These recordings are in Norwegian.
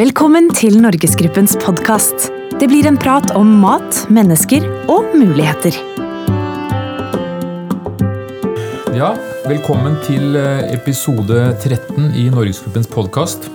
Velkommen til Norgesgruppens podkast. Det blir en prat om mat, mennesker og muligheter. Ja, velkommen til eh, episode 13 i Norgesgruppens podkast.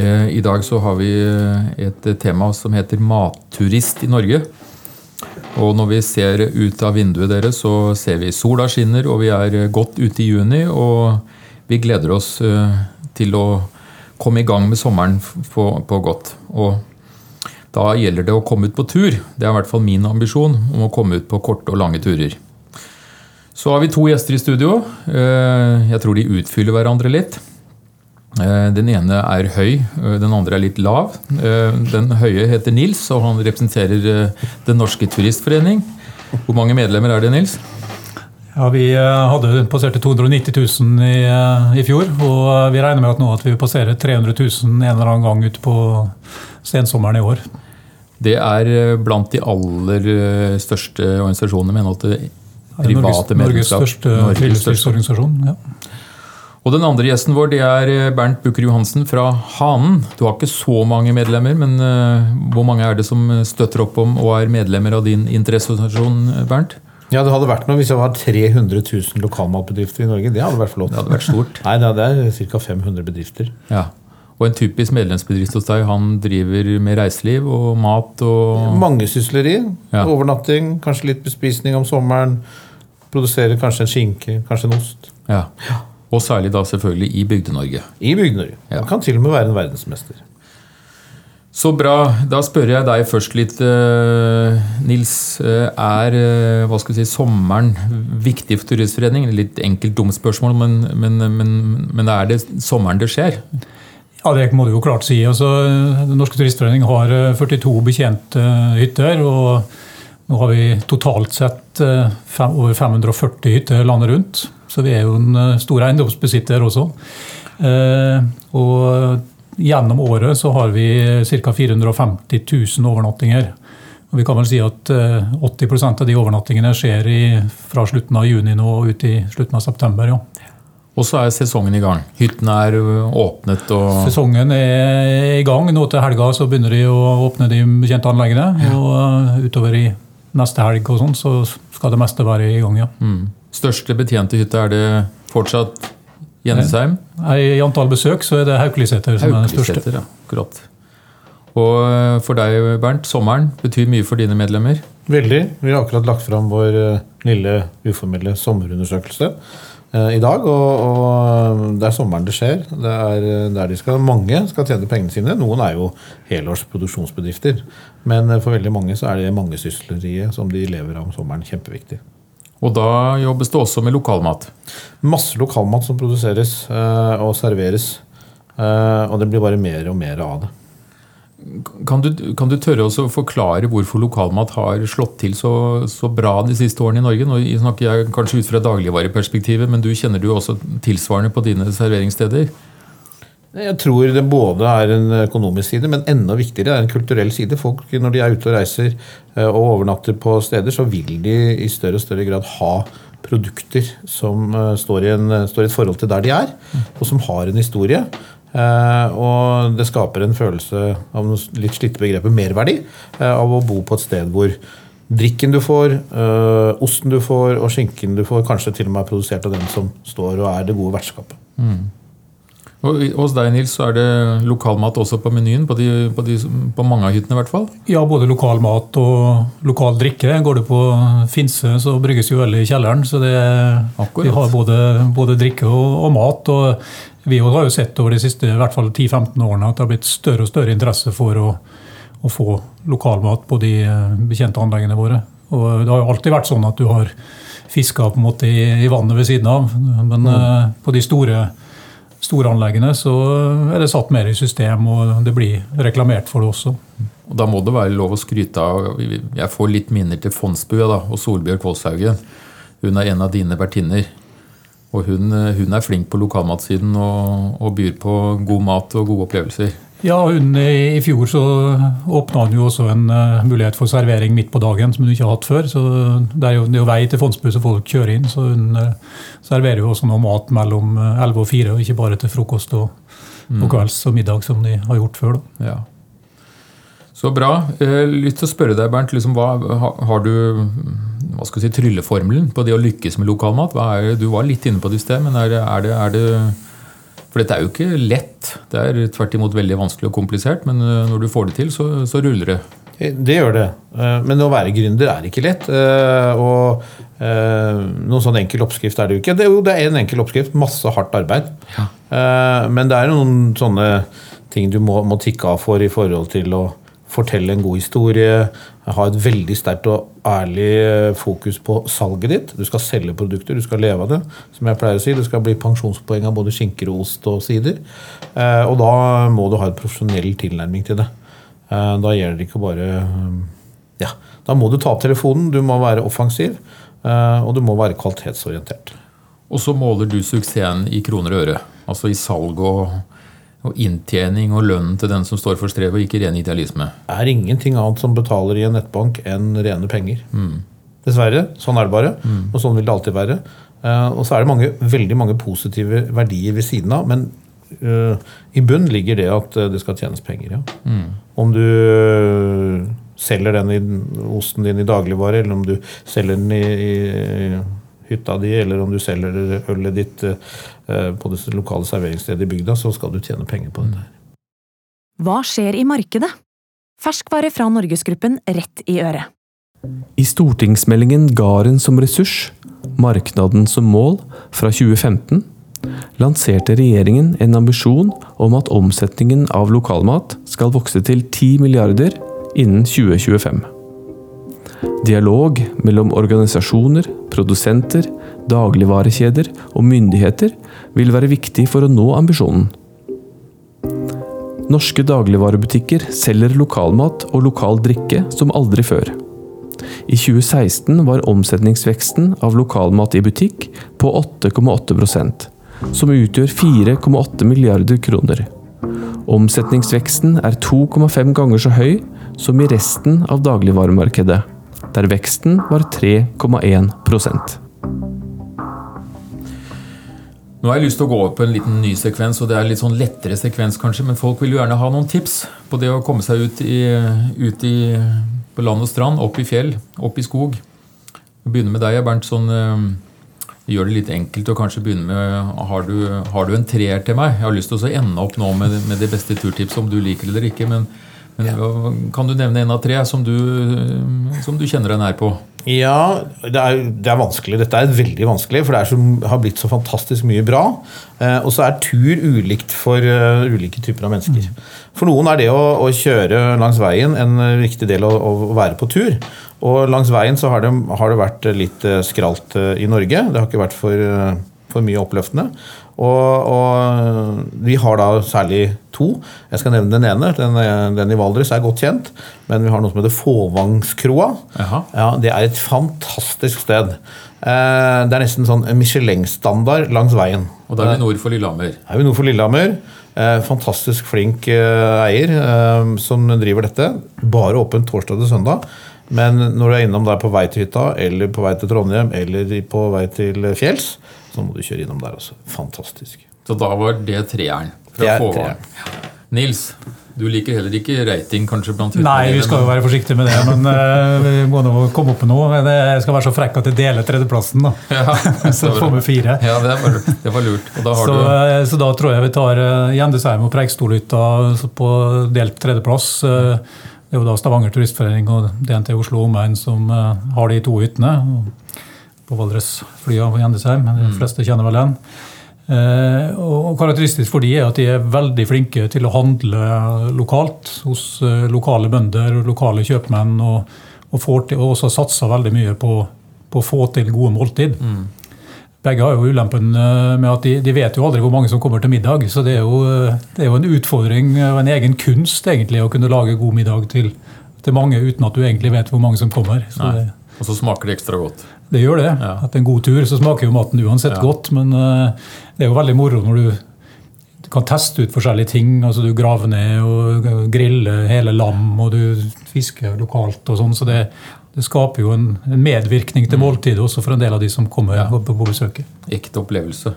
I dag så har vi eh, et tema som heter matturist i Norge. Og når vi ser ut av vinduet deres, så ser vi sola skinner, og vi er godt ute i juni. Og vi gleder oss eh, til å komme i gang med sommeren på, på godt. Og da gjelder det å komme ut på tur. Det er i hvert fall min ambisjon om å komme ut på korte og lange turer. Så har vi to gjester i studio. Eh, jeg tror de utfyller hverandre litt. Eh, den ene er høy, eh, den andre er litt lav. Den høye heter Nils, og han representerer Den norske turistforening. Hvor mange medlemmer er det, Nils? Ja, Vi hadde passerte 290 000 i, i, fjor, og vi regner med at nå at vi passerer 300 000 en eller annen gang ute på sensommeren i år. Det er blant de aller største organisasjonene med henhold til private Norges, Norges største friluftslivsorganisasjon. Ja. Og Den andre gjesten vår det er eh, Bernt Bukker Johansen fra Hanen. Du har ikke så mange medlemmer, men hvor mange er det som støtter opp om og er medlemmer av din interesseorganisasjon, Bernt? Ja, Det hadde vært noe hvis det var 300 000 lokalmatbedrifter i Norge. Det hadde vært flott. Det hadde vært stort. Nei, det er ca. 500 bedrifter. Ja. Og en typisk medlemsbedrift hos deg, han driver med reiseliv og mat og Mangesysleri. Ja. Overnatting, kanskje litt bespisning om sommeren. Produserer kanskje en skinke, kanskje en ost. Ja. Og særlig da selvfølgelig i Bygde-Norge. I Bygde-Norge. Ja. kan til og med være en verdensmester. Så bra. Da spør jeg deg først litt, uh, Nils. Uh, er uh, hva skal vi si, sommeren viktig for Turistforeningen? Litt enkelt, dumt spørsmål, men, men, men, men, er det sommeren det skjer? Ja, Det må du jo klart si. Altså, Den norske turistforening har 42 betjente hytter. og nå har vi totalt sett over 540 hytter landet rundt. Så vi er jo en eh, stor eiendomsbesitter også. Eh, og gjennom året så har vi ca. 450 000 overnattinger. Og vi kan vel si at 80 eh, av de overnattingene skjer i, fra slutten av juni nå og ut i slutten av september. ja. Og så er sesongen i gang. Hyttene er åpnet. og... Sesongen er i gang. Nå til helga så begynner de å åpne de kjente anleggene. Ja. Og utover i neste helg og sånn, så skal det meste være i gang. ja. Mm. Største betjente hytte, er det fortsatt Jensheim? I antall besøk så er det Haukeliseter som er den største. Ja, akkurat. Og eh, for deg, Bernt, sommeren betyr mye for dine medlemmer? Veldig. Vi har akkurat lagt fram vår eh, lille uformelle sommerundersøkelse eh, i dag. Og, og, det er sommeren det skjer. Det er der de skal, mange skal tjene pengene sine. Noen er jo helårs produksjonsbedrifter. Men for veldig mange så er det mangesysleriet som de lever av om sommeren, kjempeviktig. Og da jobbes det også med lokalmat? Masse lokalmat som produseres eh, og serveres. Eh, og det blir bare mer og mer av det. Kan du, kan du tørre å forklare hvorfor lokalmat har slått til så, så, bra de siste årene i Norge? Nå snakker jeg kanskje ut fra dagligvareperspektivet, men du kjenner du også tilsvarende på dine serveringssteder? Jeg tror det både er en økonomisk side, men enda viktigere er en kulturell side. Folk, Når de er ute og reiser eh, og overnatter på steder, så vil de i større og større grad ha produkter som eh, står i, en, står i et forhold til der de er, og som har en historie. Uh, og det skaper en følelse av noe litt slitte begrepet merverdi av å bo på et sted hvor drikken du får, osten du får og skinken du får, kanskje til og med er produsert av den som står og er det gode vertskapet. Mm. Og Hos deg Nils, så er det lokalmat også på menyen? På, de, på, de, på mange av hyttene? i hvert fall? Ja, både lokal mat og lokal drikke. Går du på Finse, så brygges jo øl i kjelleren. Så det, vi har både, både drikke og, og, mat. og Vi har jo sett over de siste i hvert fall 10-15 årene at det har blitt større og større interesse for å, å få lokalmat på de eh, bekjente anleggene våre. Og Det har jo alltid vært sånn at du har fiska på en måte i, i vannet ved siden av. Men mm. uh, på de store storanleggene, så er det satt mer i system, og det blir reklamert for det også. Og Da må det være lov å skryte av Jeg får litt minner til Fondsbua da, og Solbjørg Kåshaugen. Hun er en av dine vertinner. Og hun, hun, er flink på lokalmatsiden og, og byr på god mat og gode opplevelser. Ja, hun, I fjor så åpna hun jo også en uh, mulighet for servering midt på dagen, som hun ikke har hatt før. så Det er jo, det er jo vei til Fondsbu så folk kjører inn. Så hun uh, serverer jo også noe mat mellom 11 og 4, og ikke bare til frokost og, mm. og kvelds og middag, som de har gjort før. Da. Ja. Så bra. Litt til å spørre deg, Bernt. Liksom, hva, har du hva skal si, trylleformelen på det å lykkes med lokalmat? Er, du var litt inne på det i sted, men er, er det, er det for dette er jo ikke lett. Det er tvert imot veldig vanskelig og komplisert, men eh, når du får det til, så, så ruller det. Eh, det gjør det. Eh, men å være gründer er ikke lett. Og noen sånn enkel oppskrift er det jo ikke. Det er jo det er en enkel oppskrift, masse hardt arbeid. Ja. Men det er noen sånne ting du må, må tikke av for i forhold til å fortelle en god historie, ha et veldig sterkt og ærlig eh, fokus på salget ditt. Du skal selge produkter, du skal leve av det. Som jeg pleier å si, Det skal bli pensjonspoeng av både skinker og ost og sider. Eh, og da må du ha en profesjonell tilnærming til det. Eh, da gjelder det ikke bare Ja, da må du ta opp telefonen, du må være offensiv, og du må være kvalitetsorientert. Og så måler du suksessen i kroner og øre. Altså i salg og og inntjening og lønnen til den som står for strevet, og ikke ren idealisme. Det er ingenting annet som betaler i en nettbank enn rene penger. Mm. Dessverre. Sånn er det bare. Mm. Og sånn vil det alltid være. Uh, og så er det mange, veldig mange positive verdier ved siden av. Men uh, i bunn ligger det at uh, det skal tjenes penger. Ja. Mm. Om du selger den i, osten din i dagligvare, eller om du selger den i, i hytta di, eller om du selger ølet ditt eh, på det lokale serveringsstedet i bygda, så skal du tjene penger på dette. Hva skjer i markedet? Ferskvare fra Norgesgruppen rett i øret. I stortingsmeldingen Garen som ressurs, marknaden som mål, fra 2015 lanserte regjeringen en ambisjon om at omsetningen av lokalmat skal vokse til 10 milliarder innen 2025. Dialog mellom organisasjoner, produsenter, dagligvarekjeder og myndigheter vil være viktig for å nå ambisjonen. Norske dagligvarebutikker selger lokalmat og lokal drikke som aldri før. I 2016 var omsetningsveksten av lokalmat i butikk på 8,8% som utgjør 4,8 milliarder kroner. Omsetningsveksten er 2,5 ganger så høy som i resten av dagligvaremarkedet der veksten var 3,1 Nå har jeg lyst til å gå opp på en liten ny sekvens, og det er en litt sånn lettere sekvens kanskje, men folk vil jo gjerne ha noen tips på det å komme seg ut, i, ut i, på land og strand, opp i fjell, opp i skog. Jeg begynner med deg, Bernt. sånn eh, gjør det litt enkelt og kanskje begynne med har du, har du en treer til meg? Jeg har lyst til å ende opp nå med, med det beste turtipset, om du liker det eller ikke. men ja. Kan du nevne en av tre som du, som du kjenner deg nær på? Ja, det er, det er, vanskelig. Dette er veldig vanskelig, for det så, har blitt så fantastisk mye bra. Eh, og så er tur ulikt for uh, ulike typer av mennesker. Mm. For noen er det å, å, kjøre langs veien en viktig del av å være på tur. Og langs veien så har det, har det vært litt uh, skralt uh, i Norge. Det har ikke vært for, for mye oppløftende. Og, og, vi har da særlig to. Jeg skal nevne den ene. Den, den i Valdres er godt kjent. Men vi har noe som heter Fåvangskroa. Ja, det er et fantastisk sted. Eh, det er nesten sånn Michelin-standard langs veien. Og da er vi nord for Lillehammer. Er vi nord for Lillehammer. Eh, fantastisk flink eh, eier som driver dette. Bare åpent torsdag til søndag. Men når du er innom der på vei til hytta, eller på vei til Trondheim, eller på vei til fjells, så må du kjøre innom der også. Fantastisk. Så da var det treeren fra Fåvang. Nils, du liker heller ikke rating kanskje blant Nei, vi skal jo være forsiktige med det. Men uh, vi må nå komme opp med noe. Jeg skal være så frekk at jeg deler tredjeplassen. da. Ja, så får vi fire. Ja, det var, det var lurt. Da så, du... Eh, så, da tror jeg vi tar uh, Gjendesheim og Preikstolhytta på delt tredjeplass. Uh, det er jo da Stavanger Turistforening og DNT Oslo Omegn som har de to hyttene på Valdresflya på Gjendesheim. De mm. fleste kjenner vel den. Eh, og Karakteristisk for de er at de er veldig flinke til å handle lokalt hos eh, lokale bønder og lokale kjøpmenn. Og, og, til, og også satser veldig mye på, på, å få til gode måltid. Mm. Begge har jo ulempen eh, med at de, de, vet jo aldri hvor mange som kommer til middag. Så det er, jo, det er jo en utfordring og en egen kunst egentlig å kunne lage god middag til, til mange uten at du egentlig vet hvor mange som kommer. Så det, og så smaker det ekstra godt. Det gjør det. Ja. Etter en god tur så smaker jo maten uansett ja. godt. Men uh, det er jo veldig moro når du kan teste ut forskjellige ting. altså Du graver ned og griller hele lam, og du fisker lokalt og sånn. Så det, det, skaper jo en, en medvirkning til mm. måltidet også for en del av de som kommer ja. på, på besøket. Ekte opplevelse.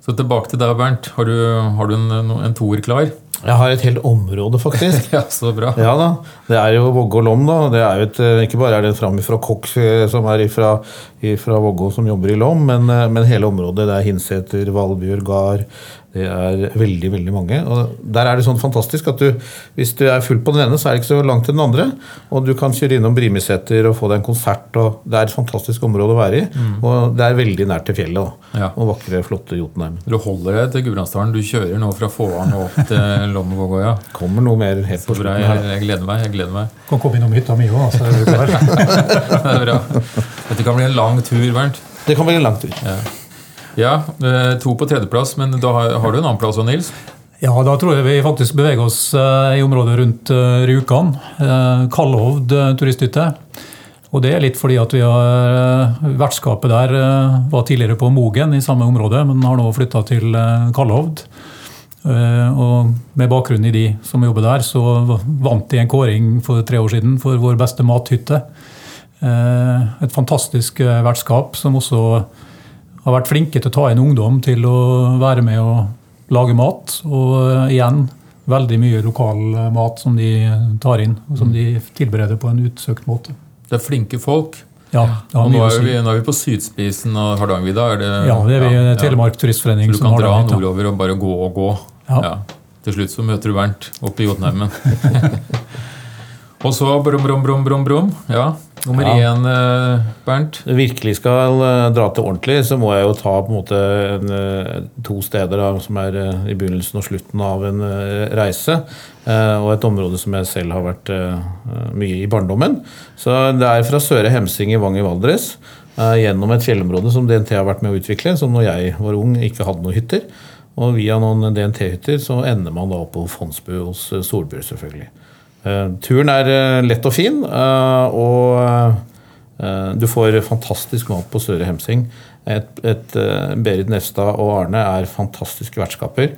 Så tilbake til deg, Bernt. Har du, har du en, en toer klar? Jeg har et helt område, faktisk. ja, så bra. Ja da, Det er jo Vågå og Lom. da. Det er jo et, ikke bare er det en framifrå kokk eh, som er fra Vågå som jobber i Lom, men, eh, men, hele området. Det er Hinseter, Valbjørg, Gard, det er veldig veldig mange. og Der er det sånn fantastisk at du, hvis du er full på den ene, så er det ikke så langt til den andre. Og du kan kjøre innom Brimiseter og få deg en konsert. og Det er et fantastisk område å være i. Mm. Og det er veldig nært til fjellet. Ja. Og vakre, flotte Jotunheim. Du holder deg til Gudbrandsdalen. Du kjører nå fra Fåvang og opp til Lommevågøya. Kommer noe mer helt på slutten. Jeg, jeg, gleder meg. jeg gleder meg. Kan komme innom hytta mi òg, så er du klar. det er bra. Dette kan bli en lang tur, Bernt. Det kan bli en lang tur. Ja. Ja, eh, to på tredjeplass, men da har, du en annen plass òg, Nils? Ja, da tror jeg vi faktisk beveger oss uh, i området rundt uh, Rjukan. Kalhovd turisthytte. Og det er litt fordi at vi har Vertskapet der var tidligere på Mogen i samme område, men har nå flytta til Kalhovd. Og med bakgrunn i de som jobber der, så vant de en kåring for tre år siden for vår beste mathytte. Et fantastisk vertskap som også har vært flinke til å ta inn ungdom til å være med og lage mat. Og eh, igjen veldig mye lokal eh, mat som de tar inn, og som de tilbereder på en utsøkt måte. Det er flinke folk. Ja, og nå er, vi, nå er, vi, på sydspisen av Hardangervidda. Ja, det er vi ja, Telemark Turistforening. Så du kan dra nordover og bare gå og gå. Ja. ja. Til slutt så møter du Bernt oppe i Jotunheimen. og så brum, brum, brum, brum, brum. Ja, Nummer ja. én, eh, Bernt? Virkelig skal eh, dra til ordentlig, så må jeg jo ta på en måte en, eh, to steder da, som er i begynnelsen og slutten av en reise. Og et område som jeg selv har vært mye i barndommen. Så det er fra Søre Hemsing i Vang i Valdres gjennom et fjellområde som DNT har vært med å utvikle, som når jeg var ung ikke hadde noen hytter. Og via noen DNT-hytter så ender man da opp på Fondsbu hos Solbjørn, selvfølgelig. Uh, turen er uh, lett og fin, uh, og du får fantastisk mat på Søre Hemsing. Et, et, Berit Nestad og Arne er fantastiske vertskaper.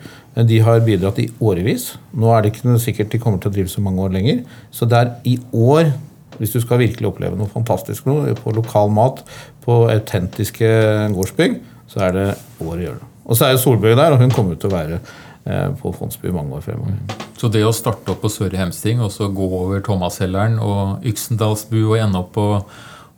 De har bidratt i årevis. Nå er det ikke sikkert de kommer til å drive så mange år lenger. Så det er i år, hvis du skal virkelig oppleve noe fantastisk noe, på lokal mat, på autentiske gårdsbygg, så er det år å gjøre det. Og så er jo Solbjørg der, og hun kommer til å være på Fondsby mange år fremover. Så det å starte opp på Søre Hemsting og så gå over Thomasheller'n og Yksendalsbu og ende opp på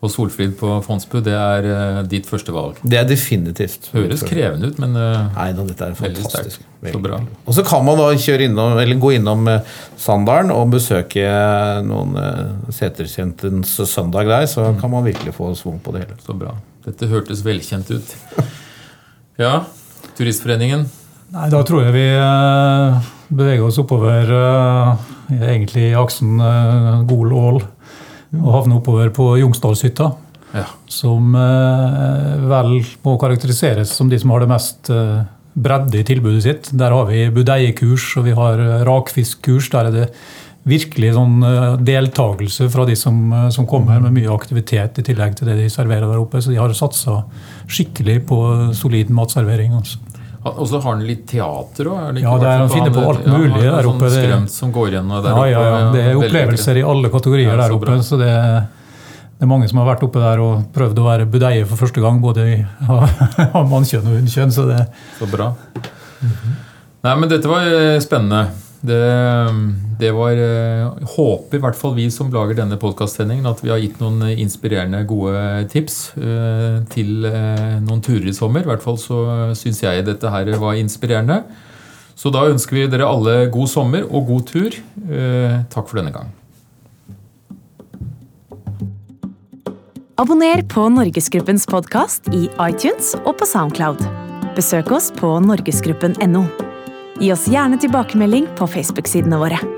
og Solfrid på Fondsbu, det er uh, ditt første valg? Det er definitivt. Høres krevende ut, men uh, Nei da, dette er fantastisk. Så bra. Og så kan man da innom, eller gå innom uh, Sandalen og besøke noen uh, Seterkjentens søndag der, så mm. kan man virkelig få svung på det hele. Så bra. Dette hørtes velkjent ut. Ja, Turistforeningen? Nei, Da tror jeg vi beveger oss oppover uh, egentlig i aksen uh, Gol-Ål og havner oppover på Jungsdalshytta. Ja. Som vel må karakteriseres som de som har det mest bredde i tilbudet sitt. Der har vi budeiekurs og vi har rakfiskkurs. Der er det virkelig sånn deltakelse fra de som, som, kommer, med mye aktivitet i tillegg til det de serverer der oppe. Så de har satsa skikkelig på solid matservering. altså. Og så har han litt teater òg? Ja, det er, han finner på alt mulig ja, der oppe. Sånn skrømt som går igjen der ja, ja, ja. Det er opplevelser i alle kategorier der oppe. så det er, det er mange som har vært oppe der og prøvd å være budeie for første gang, både i mannkjønn og hunnkjønn. Så, det... så bra. Mm -hmm. Nei, men dette var eh, spennende. Det, det var eh, Håper i hvert fall vi som lager denne podkastsendingen, at vi har gitt noen inspirerende, gode tips uh, til noen turer i sommer. I hvert fall så syns jeg dette her var inspirerende. Så da ønsker vi dere alle god sommer og god tur. Takk for denne gang. Abonner på Norgesgruppens podkast i iTunes og på Soundcloud. Besøk oss på norgesgruppen.no. Gi oss gjerne tilbakemelding på Facebook-sidene våre.